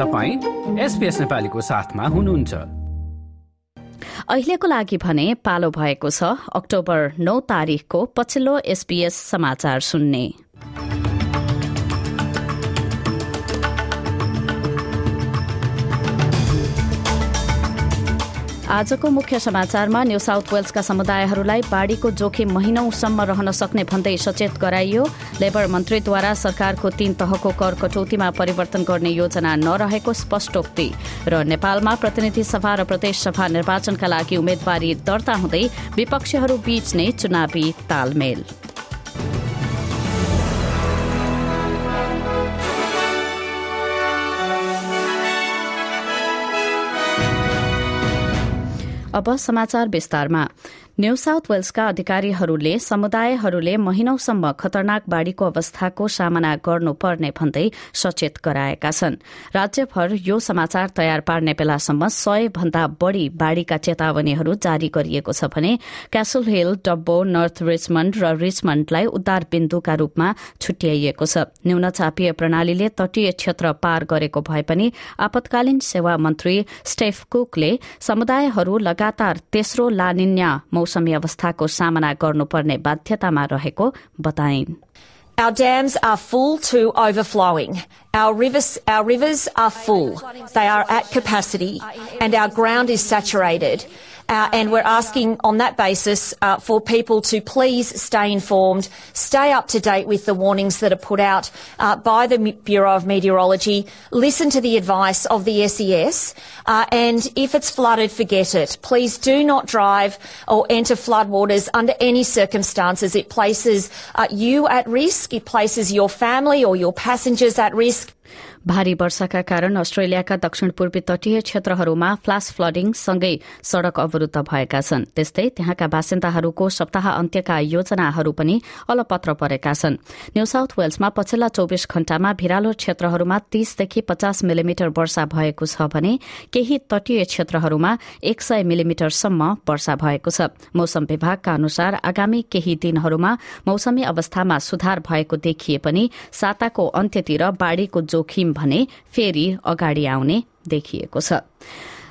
तपाईँ एसपिएस नेपालीको साथमा हुनुहुन्छ। अहिलेको लागि भने पालो भएको छ अक्टोबर नौ तारिकको पछिल्लो एसपीएस समाचार सुन्ने। आजको मुख्य समाचारमा न्यू साउथ वेल्सका समुदायहरूलाई बाढ़ीको जोखिम महिनौसम्म रहन सक्ने भन्दै सचेत गराइयो। लेबर मन्त्रीद्वारा सरकारको तीन तहको कर कटौतीमा परिवर्तन गर्ने योजना नरहेको स्पष्टोक्ति र नेपालमा प्रतिनिधि सभा र प्रदेश सभा निर्वाचनका लागि उम्मेद्वारी दर्ता हुँदै विपक्षीहरू बीच नै चुनावी तालमेल। अब समाचार विस्तारमा। न्यू साउथ वेल्सका अधिकारीहरूले समुदायहरूले महिनौसम्म खतरनाक बाढ़ीको अवस्थाको सामना गर्नुपर्ने भन्दै सचेत गराएका छन्। राज्यभर यो समाचार तयार पार्ने बेलासम्म सय भन्दा बढ़ी बाढ़ीका चेतावनीहरू जारी गरिएको छ भने Castle Hill Dubbo North Richmond र रिचमण्डलाई उद्धार बिन्दुका रूपमा छुट्याइएको छ। न्यून चापीय प्रणालीले तटीय क्षेत्र पार गरेको भए पनि आपतकालीन सेवा मन्त्री स्टेफ कुकले समुदायहरू लगातार तेस्रो लानिन्या अवस्थाको सामना गर्नुपर्ने बाध्यतामा रहेको बताइन् Our dams are full to overflowing. Our rivers, our rivers are full. They are at capacity and our ground is saturated. Uh, and we're asking on that basis uh, for people to please stay informed, stay up to date with the warnings that are put out uh, by the Bureau of Meteorology, listen to the advice of the SES, uh, and if it's flooded, forget it. Please do not drive or enter floodwaters under any circumstances. It places uh, you at risk, it places your family or your passengers at risk. भारी वर्षाका कारण अस्ट्रेलियाका दक्षिण पूर्वी तटीय क्षेत्रहरूमा flash flooding सँगै सड़क अवरूद्ध भएका छन्। त्यस्तै त्यहाँका बासिन्दाहरूको सप्ताह अन्त्यका योजनाहरू पनि अलपत्र परेका छन्। न्यू साउथ वेल्समा पछिल्ला चौविस घण्टामा भिरालो क्षेत्रहरूमा तीसदेखि पचास मिलिमिटर वर्षा भएको छ भने केही तटीय क्षेत्रहरूमा एक सय मिलिमिटरसम्म वर्षा भएको छ। मौसम विभागका अनुसार आगामी केही दिनहरूमा मौसमी अवस्थामा सुधार भएको देखिए पनि साताको अन्त्यतिर बाढ़ीको जोखिम भने फेरि अगाडि आउने देखिएको छ।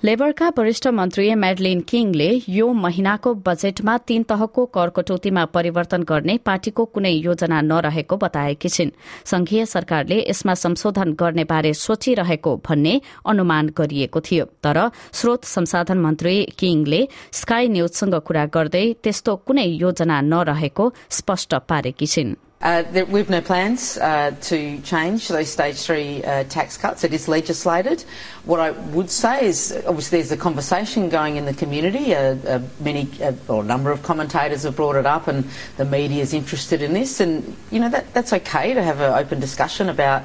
लेबरका वरिष्ठ मन्त्री म्याडलिन किङले यो महिनाको बजेटमा तीन तहको कर कटौतीमा परिवर्तन गर्ने पार्टीको कुनै योजना नरहेको बताएकी छिन्। संघीय सरकारले यसमा संशोधन गर्ने बारे सोचिरहेको भन्ने अनुमान गरिएको थियो। तर स्रोत संसाधन मन्त्री किङले स्काई न्यूजसँग कुरा गर्दै त्यस्तो कुनै योजना नरहेको स्पष्ट पारेकी छिन्। Uh, there, we've no plans uh, to change those stage three uh, tax cuts. It is legislated. What I would say is, obviously, there's a conversation going in the community. Uh, uh, many, uh, or a number of commentators have brought it up, and the media is interested in this. And you know that that's okay to have an open discussion about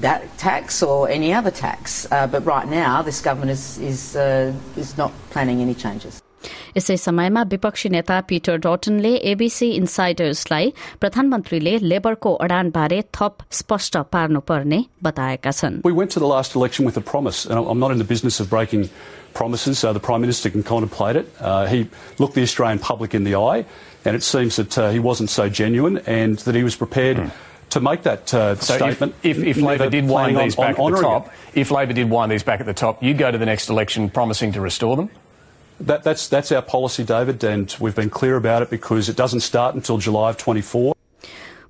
that tax or any other tax. but right now, this government is is is not planning any changes. यसै समयमा विपक्षी नेता Peter डटनले ABC इन्साइडर्सलाई प्रधानमन्त्रीले लेबरको अडानबारे थप स्पष्ट पार्नुपर्ने बताएका छन् We went to the last election with a promise, and I'm not in the business of breaking promises, so the Prime Minister can contemplate it. Uh, he looked the Australian public in the eye, and it seems that uh, he wasn't so genuine and that he was prepared. Mm. To make that uh, so statement, if, if, if Labor did wind these back on, at the top, it. if Labor did wind these back at the top, you'd go to the next election promising to restore them. That, that's, that's our policy, David, and we've been clear about it because it doesn't start until July of 24.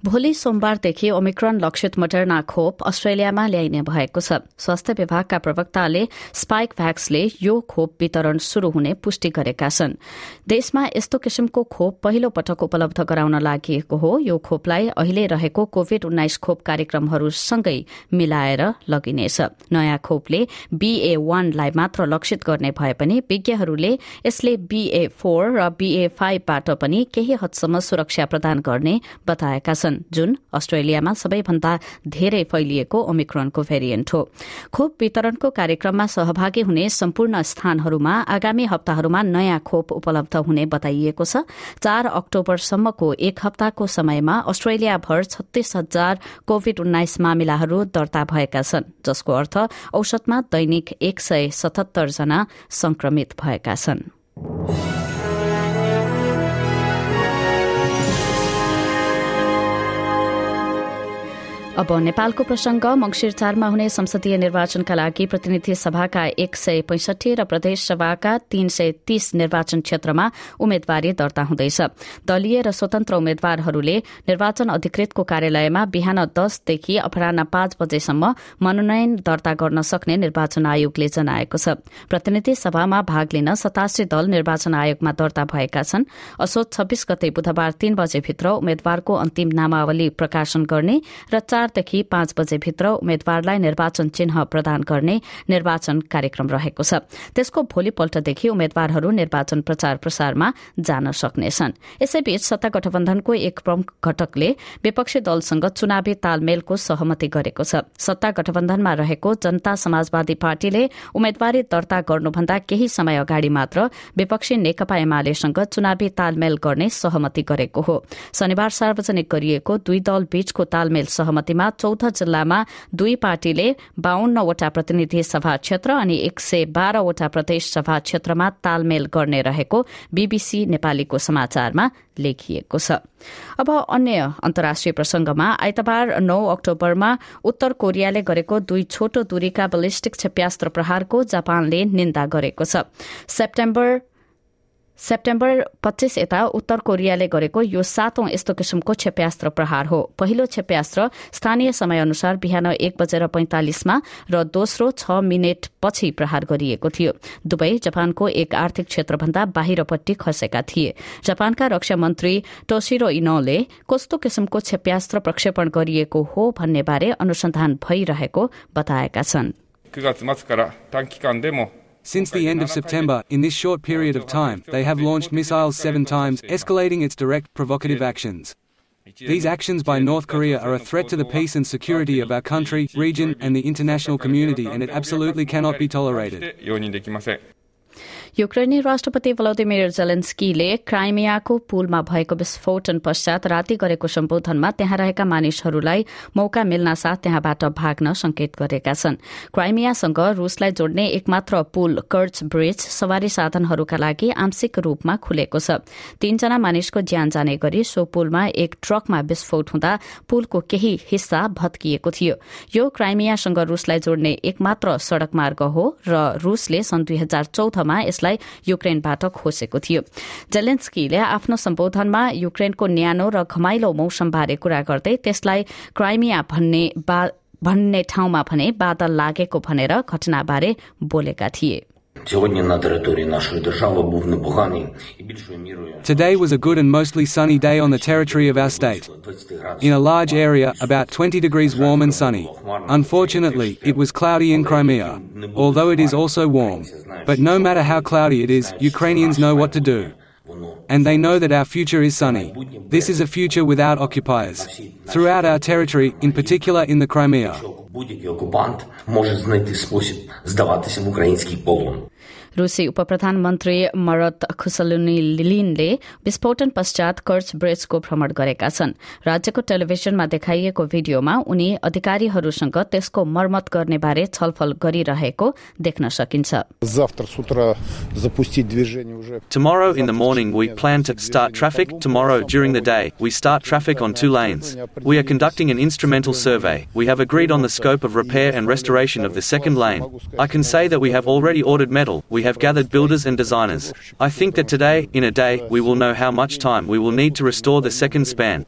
भोलि सोमबारदेखि Omicron लक्षित Moderna खोप अस्ट्रेलियामा ल्याइने भएको छ। स्वास्थ्य विभागका प्रवक्ताले स्पाइक भ्याक्सले यो खोप वितरण शुरू हुने पुष्टि गरेका छन्। देशमा यस्तो किसिमको खोप पहिलो पटक उपलब्ध गराउन लागि हो। यो खोपलाई अहिले रहेको कोविड उन्नाइस खोप कार्यक्रमहरूसँगै मिलाएर लगिनेछ। नयाँ खोपले बीए वानलाई मात्र लक्षित गर्ने भए पनि विज्ञहरूले यसले बीए फोर र बीए फाइभबाट पनि केही हदसम्म सुरक्षा प्रदान गर्ने बताएका छन्। छन् जुन अस्ट्रेलियामा सबैभन्दा धेरै फैलिएको ओमिक्रोनको भेरिएन्ट हो। खोप वितरणको कार्यक्रममा सहभागी हुने सम्पूर्ण स्थानहरूमा आगामी हप्ताहरूमा नयाँ खोप उपलब्ध हुने बताइएको छ। चार अक्टोबरसम्मको एक हप्ताको समयमा अस्ट्रेलियाभर छत्तीस हजार कोविड उन्नाइस मामिलाहरू दर्ता भएका छन् जसको अर्थ औसतमा दैनिक एक सय सतहत्तर जना संक्रमित भएका छन्। अब नेपालको प्रसंग मंगिर चारमा हुने संसदीय निर्वाचनका लागि प्रतिनिधि सभाका एक सय पैंसठी र प्रदेश सभाका तीन सय तीस निर्वाचन क्षेत्रमा उम्मेद्वारी दर्ता हुँदैछ। दलीय र स्वतन्त्र उम्मेद्वारहरूले निर्वाचन अधिकृतको कार्यालयमा बिहान दसदेखि अपराह पाँच बजेसम्म मनोनयन दर्ता गर्न सक्ने निर्वाचन आयोगले जनाएको छ। प्रतिनिधि सभामा भाग लिन सतासी दल निर्वाचन आयोगमा दर्ता भएका छन्। असोज छब्बीस गते बुधबार तीन बजेभित्र उम्मेद्वारको अन्तिम नामावली प्रकाशन गर्ने र चारदेखि पाँच बजेभित्र उम्मेद्वारलाई निर्वाचन चिन्ह प्रदान गर्ने निर्वाचन कार्यक्रम रहेको छ। त्यसको भोलिपल्टदेखि उम्मेद्वारहरू निर्वाचन प्रचार प्रसारमा जान सक्नेछन्। यसैबीच सत्ता गठबन्धनको एक प्रमुख घटकले विपक्षी दलसँग चुनावी तालमेलको सहमति गरेको छ। सत्ता गठबन्धनमा रहेको जनता समाजवादी पार्टीले उम्मेद्वारी दर्ता गर्नुभन्दा केही समय अगाडि मात्र विपक्षी नेकपा एमालेसँग चुनावी तालमेल गर्ने सहमति गरेको हो। शनिबार सार्वजनिक गरिएको दुई दल बीचको तालमेल सहमतिमा अवधिमा चौध जिल्लामा दुई पार्टीले बाहन्नवटा प्रतिनिधि सभा क्षेत्र अनि एक सय बाह्रवटा प्रदेश सभा क्षेत्रमा तालमेल गर्ने रहेको बीबीसी नेपालीको समाचारमा लेखिएको छ। अब अन्य अन्तर्राष्ट्रिय प्रसंगमा आइतबार नौ अक्टोबरमा उत्तर कोरियाले गरेको दुई छोटो दूरीका बलिस्टिक क्षेप्यास्त्र प्रहारको जापानले निन्दा गरेको छ। सेप्टेम्बर सेप्टेम्बर पच्चीस यता उत्तर कोरियाले गरेको यो सातौं यस्तो किसिमको क्षेप्यास्त्र प्रहार हो। पहिलो क्षेप्यास्त्र स्थानीय समय अनुसार बिहान एक बजेर पैंतालिसमा र दोस्रो छ मिनट पछि प्रहार गरिएको थियो। दुवै जापानको एक आर्थिक क्षेत्रभन्दा बाहिरपट्टि खसेका थिए। जापानका रक्षा मन्त्री टोसिरो इनोले कस्तो किसिमको क्षेप्यास्त्र प्रक्षेपण गरिएको हो भन्ने बारे अनुसन्धान भइरहेको बताएका छन्। Since the end of September, in this short period of time, they have launched missiles seven times, escalating its direct provocative actions. These actions by North Korea are a threat to the peace and security of our country, region, and the international community, and it absolutely cannot be tolerated. युक्रेनी राष्ट्रपति भलोदिमिर जेलेन्स्कीले क्राइमियाको पुलमा भएको विस्फोटन पश्चात राति गरेको सम्बोधनमा त्यहाँ रहेका मानिसहरूलाई मौका मिल्न साथ त्यहाँबाट भाग्न संकेत गरेका छन्। क्राइमियासँग रूसलाई जोड्ने एकमात्र पुल कर्च ब्रिज सवारी साधनहरूका लागि आंशिक रूपमा खुलेको छ। तीनजना मानिसको ज्यान जाने गरी सो पुलमा एक ट्रकमा विस्फोट हुँदा पुलको केही हिस्सा भत्किएको थियो। यो क्राइमियासँग रूसलाई जोड्ने एकमात्र सड़क मार्ग हो र रूसले सन् दुई हजार चौधमा यसलाई युक्रेनबाट खोसेको थियो। जेलेन्स्कीले आफ्नो सम्बोधनमा युक्रेनको न्यानो र घमाइलो मौसमबारे कुरा गर्दै त्यसलाई क्राइमिया भन्ने भन्ने ठाउँमा भने बादल लागेको भनेर घटनाबारे बोलेका थिए। Today was a good and mostly sunny day on the territory of our state. In a large area, about 20 degrees warm and sunny. Unfortunately, it was cloudy in Crimea, although it is also warm. But no matter how cloudy it is, Ukrainians know what to do. And they know that our future is sunny. This is a future without occupiers. Throughout our territory, in particular in the Crimea. रूसी उप प्रधानमन्त्री मरत खुसलुनिलिनले विस्फोटन पश्चात कर्च ब्रिजको भ्रमण गरेका छन् राज्यको टेलिभिजनमा देखाइएको भिडियोमा उनी अधिकारीहरूसँग त्यसको मर्मत गर्ने बारे छलफल गरिरहेको देख्न सकिन्छ Tomorrow in the morning we plan to start traffic. Tomorrow during the day we start traffic on two lanes. We are conducting an instrumental survey. We have agreed on the scope of repair and restoration of the second lane. I can say that we have already ordered metal. We have gathered builders and designers. I think that today, in a day, we will know how much time we will need to restore the second span.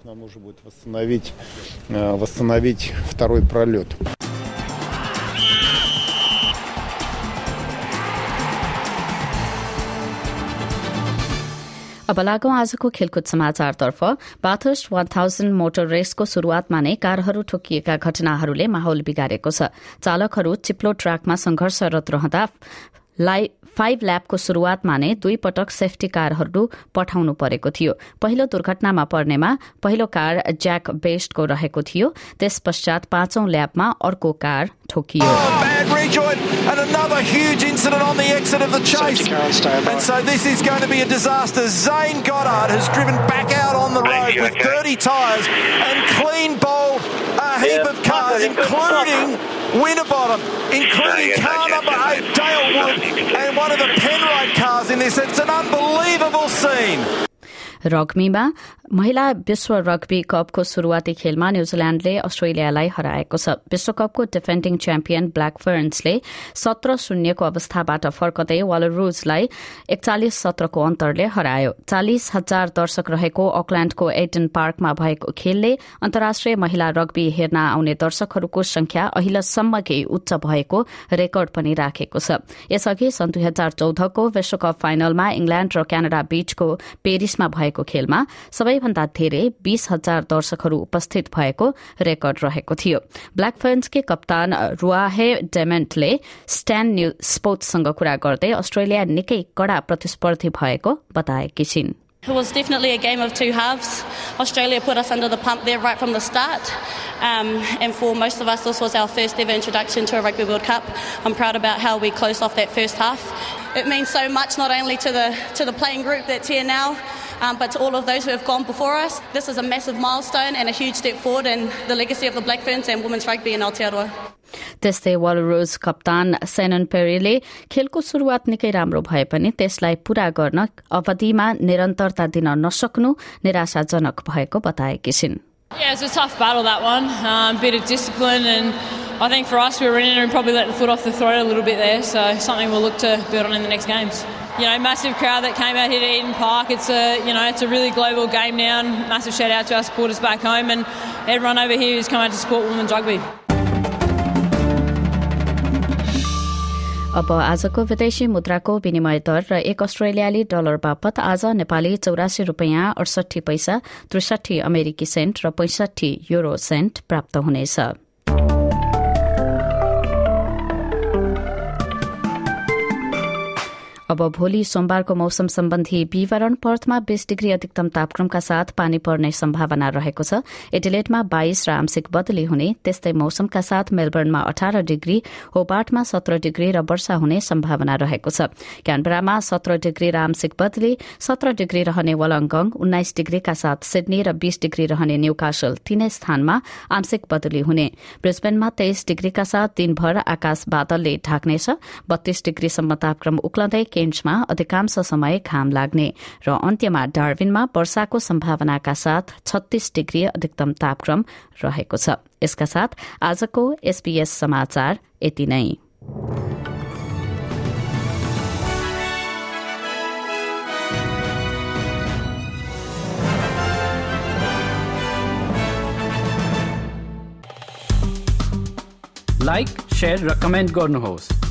अब लागौं आजको खेलकुद समाचारतर्फ Bathurst one thousand motor रेसको शुरूआतमा नै कारहरू ठोकिएका घटनाहरूले माहौल बिगारेको छ चालकहरू चिप्लो ट्र्याकमा संघर्षरत रहँदा फाइभ ल्याबको शुरूआतमा नै दुई पटक सेफ्टी कारहरू पठाउनु परेको थियो। पहिलो दुर्घटनामा पर्नेमा पहिलो कार ज्याक बेस्टको रहेको थियो। त्यस पश्चात पाँचौं ल्याबमा अर्को कार ठोकियो। Heap of cars, including Winterbottom, including car number eight, Dale Wood, and one of the Penrite cars in this. It's an unbelievable scene. रग्बीमा। महिला विश्व रग्बी कपको शुरूआती खेलमा न्यूजील्याण्डले अस्ट्रेलियालाई हराएको छ। विश्वकपको डिफेन्डिङ च्याम्पियन ब्ल्याकफर्न्सले सत्र शून्यको अवस्थाबाट फर्कँदै वालरुजलाई एकचालिस सत्रको अन्तरले हरायो। चालिस हजार दर्शक रहेको अकल्याण्डको एडन पार्कमा भएको खेलले अन्तर्राष्ट्रिय महिला रग्बी हेर्न आउने दर्शकहरूको संख्या अहिलेसम्मकै उच्च भएको रेकर्ड पनि राखेको छ। यसअघि सन् दुई हजार चौधको विश्वकप फाइनलमा इंग्ल्याण्ड र क्यानाडा बीचको पेरिसमा भएको खेलमा सबैभन्दा धेरै बीस हजार दर्शकहरू उपस्थित भएको रेकर्ड रहेको थियो ब्ल्याक फेन्सकी कप्तान रुआहे डेमेन्टले स्ट्यान न्यू स्पोर्ट्ससँग कुरा गर्दै अस्ट्रेलिया निकै कड़ा प्रतिस्पर्धी भएको बताएकी छिन् It was definitely a game of two halves. Australia put us under the pump there right from the start. Um, and for most of us, this was our first ever introduction to a Rugby World Cup. I'm proud about how we closed off that first half. It means so much not only to the, to the playing group that's here now, um, but to all of those who have gone before us. This is a massive milestone and a huge step forward in the legacy of the Black Ferns and women's rugby in Aotearoa. त्यस्तै वलरोज कप्तान सेनन पेरीले खेलको शुरूआत निकै राम्रो भए पनि त्यसलाई पूरा गर्न अवधिमा निरन्तरता दिन नसक्नु निराशाजनक भएको बताएकी छिन् Yeah, it's a tough battle that one. Um, bit of discipline, and I think for us, we were in it and probably let the foot off the throat a little bit there. So something we'll look to build on in the next games. You know, massive crowd that came out here to Eden Park. It's a you know it's a really global game now. And massive shout out to our supporters back home and everyone over here who's come out to support women's rugby. अब आजको विदेशी मुद्राको विनिमय दर र एक अस्ट्रेलियाली dollar बापत आज नेपाली चौरासी रूपियाँ अडसठी पैसा त्रिसठी अमेरिकी सेन्ट र पैंसठी युरो सेन्ट प्राप्त हुनेछ अब भोलि सोमबारको मौसम सम्बन्धी विवरण पर्थमा बीस डिग्री अधिकतम तापक्रमका साथ पानी पर्ने सम्भावना रहेको छ। एडिलेटमा बाइस र आंशिक बदली हुने त्यस्तै मौसमका साथ मेलबर्नमा अठार डिग्री होबार्टमा सत्र डिग्री र वर्षा हुने सम्भावना रहेको छ। क्यानबरामा सत्र डिग्री र आंशिक बदली सत्र डिग्री रहने वलङ्गङ उन्नाइस डिग्रीका साथ सिडनी र बीस डिग्री रहने न्यूकासल तीनै स्थानमा आंशिक बदली हुने। ब्रिस्बेनमा तेइस डिग्रीका साथ दिनभर आकाश बादलले ढाक्नेछ। बत्तीस डिग्रीसम्म तापक्रम उक्लँदै केन्समा अधिकांश समय घाम लाग्ने र अन्त्यमा डार्विनमा वर्षाको सम्भावनाका साथ छत्तीस डिग्री अधिकतम तापक्रम रहेको छ। यसका साथ आजको एसपीएस समाचार यति नै। लाइक र कमेन्ट गर्नुहोस्।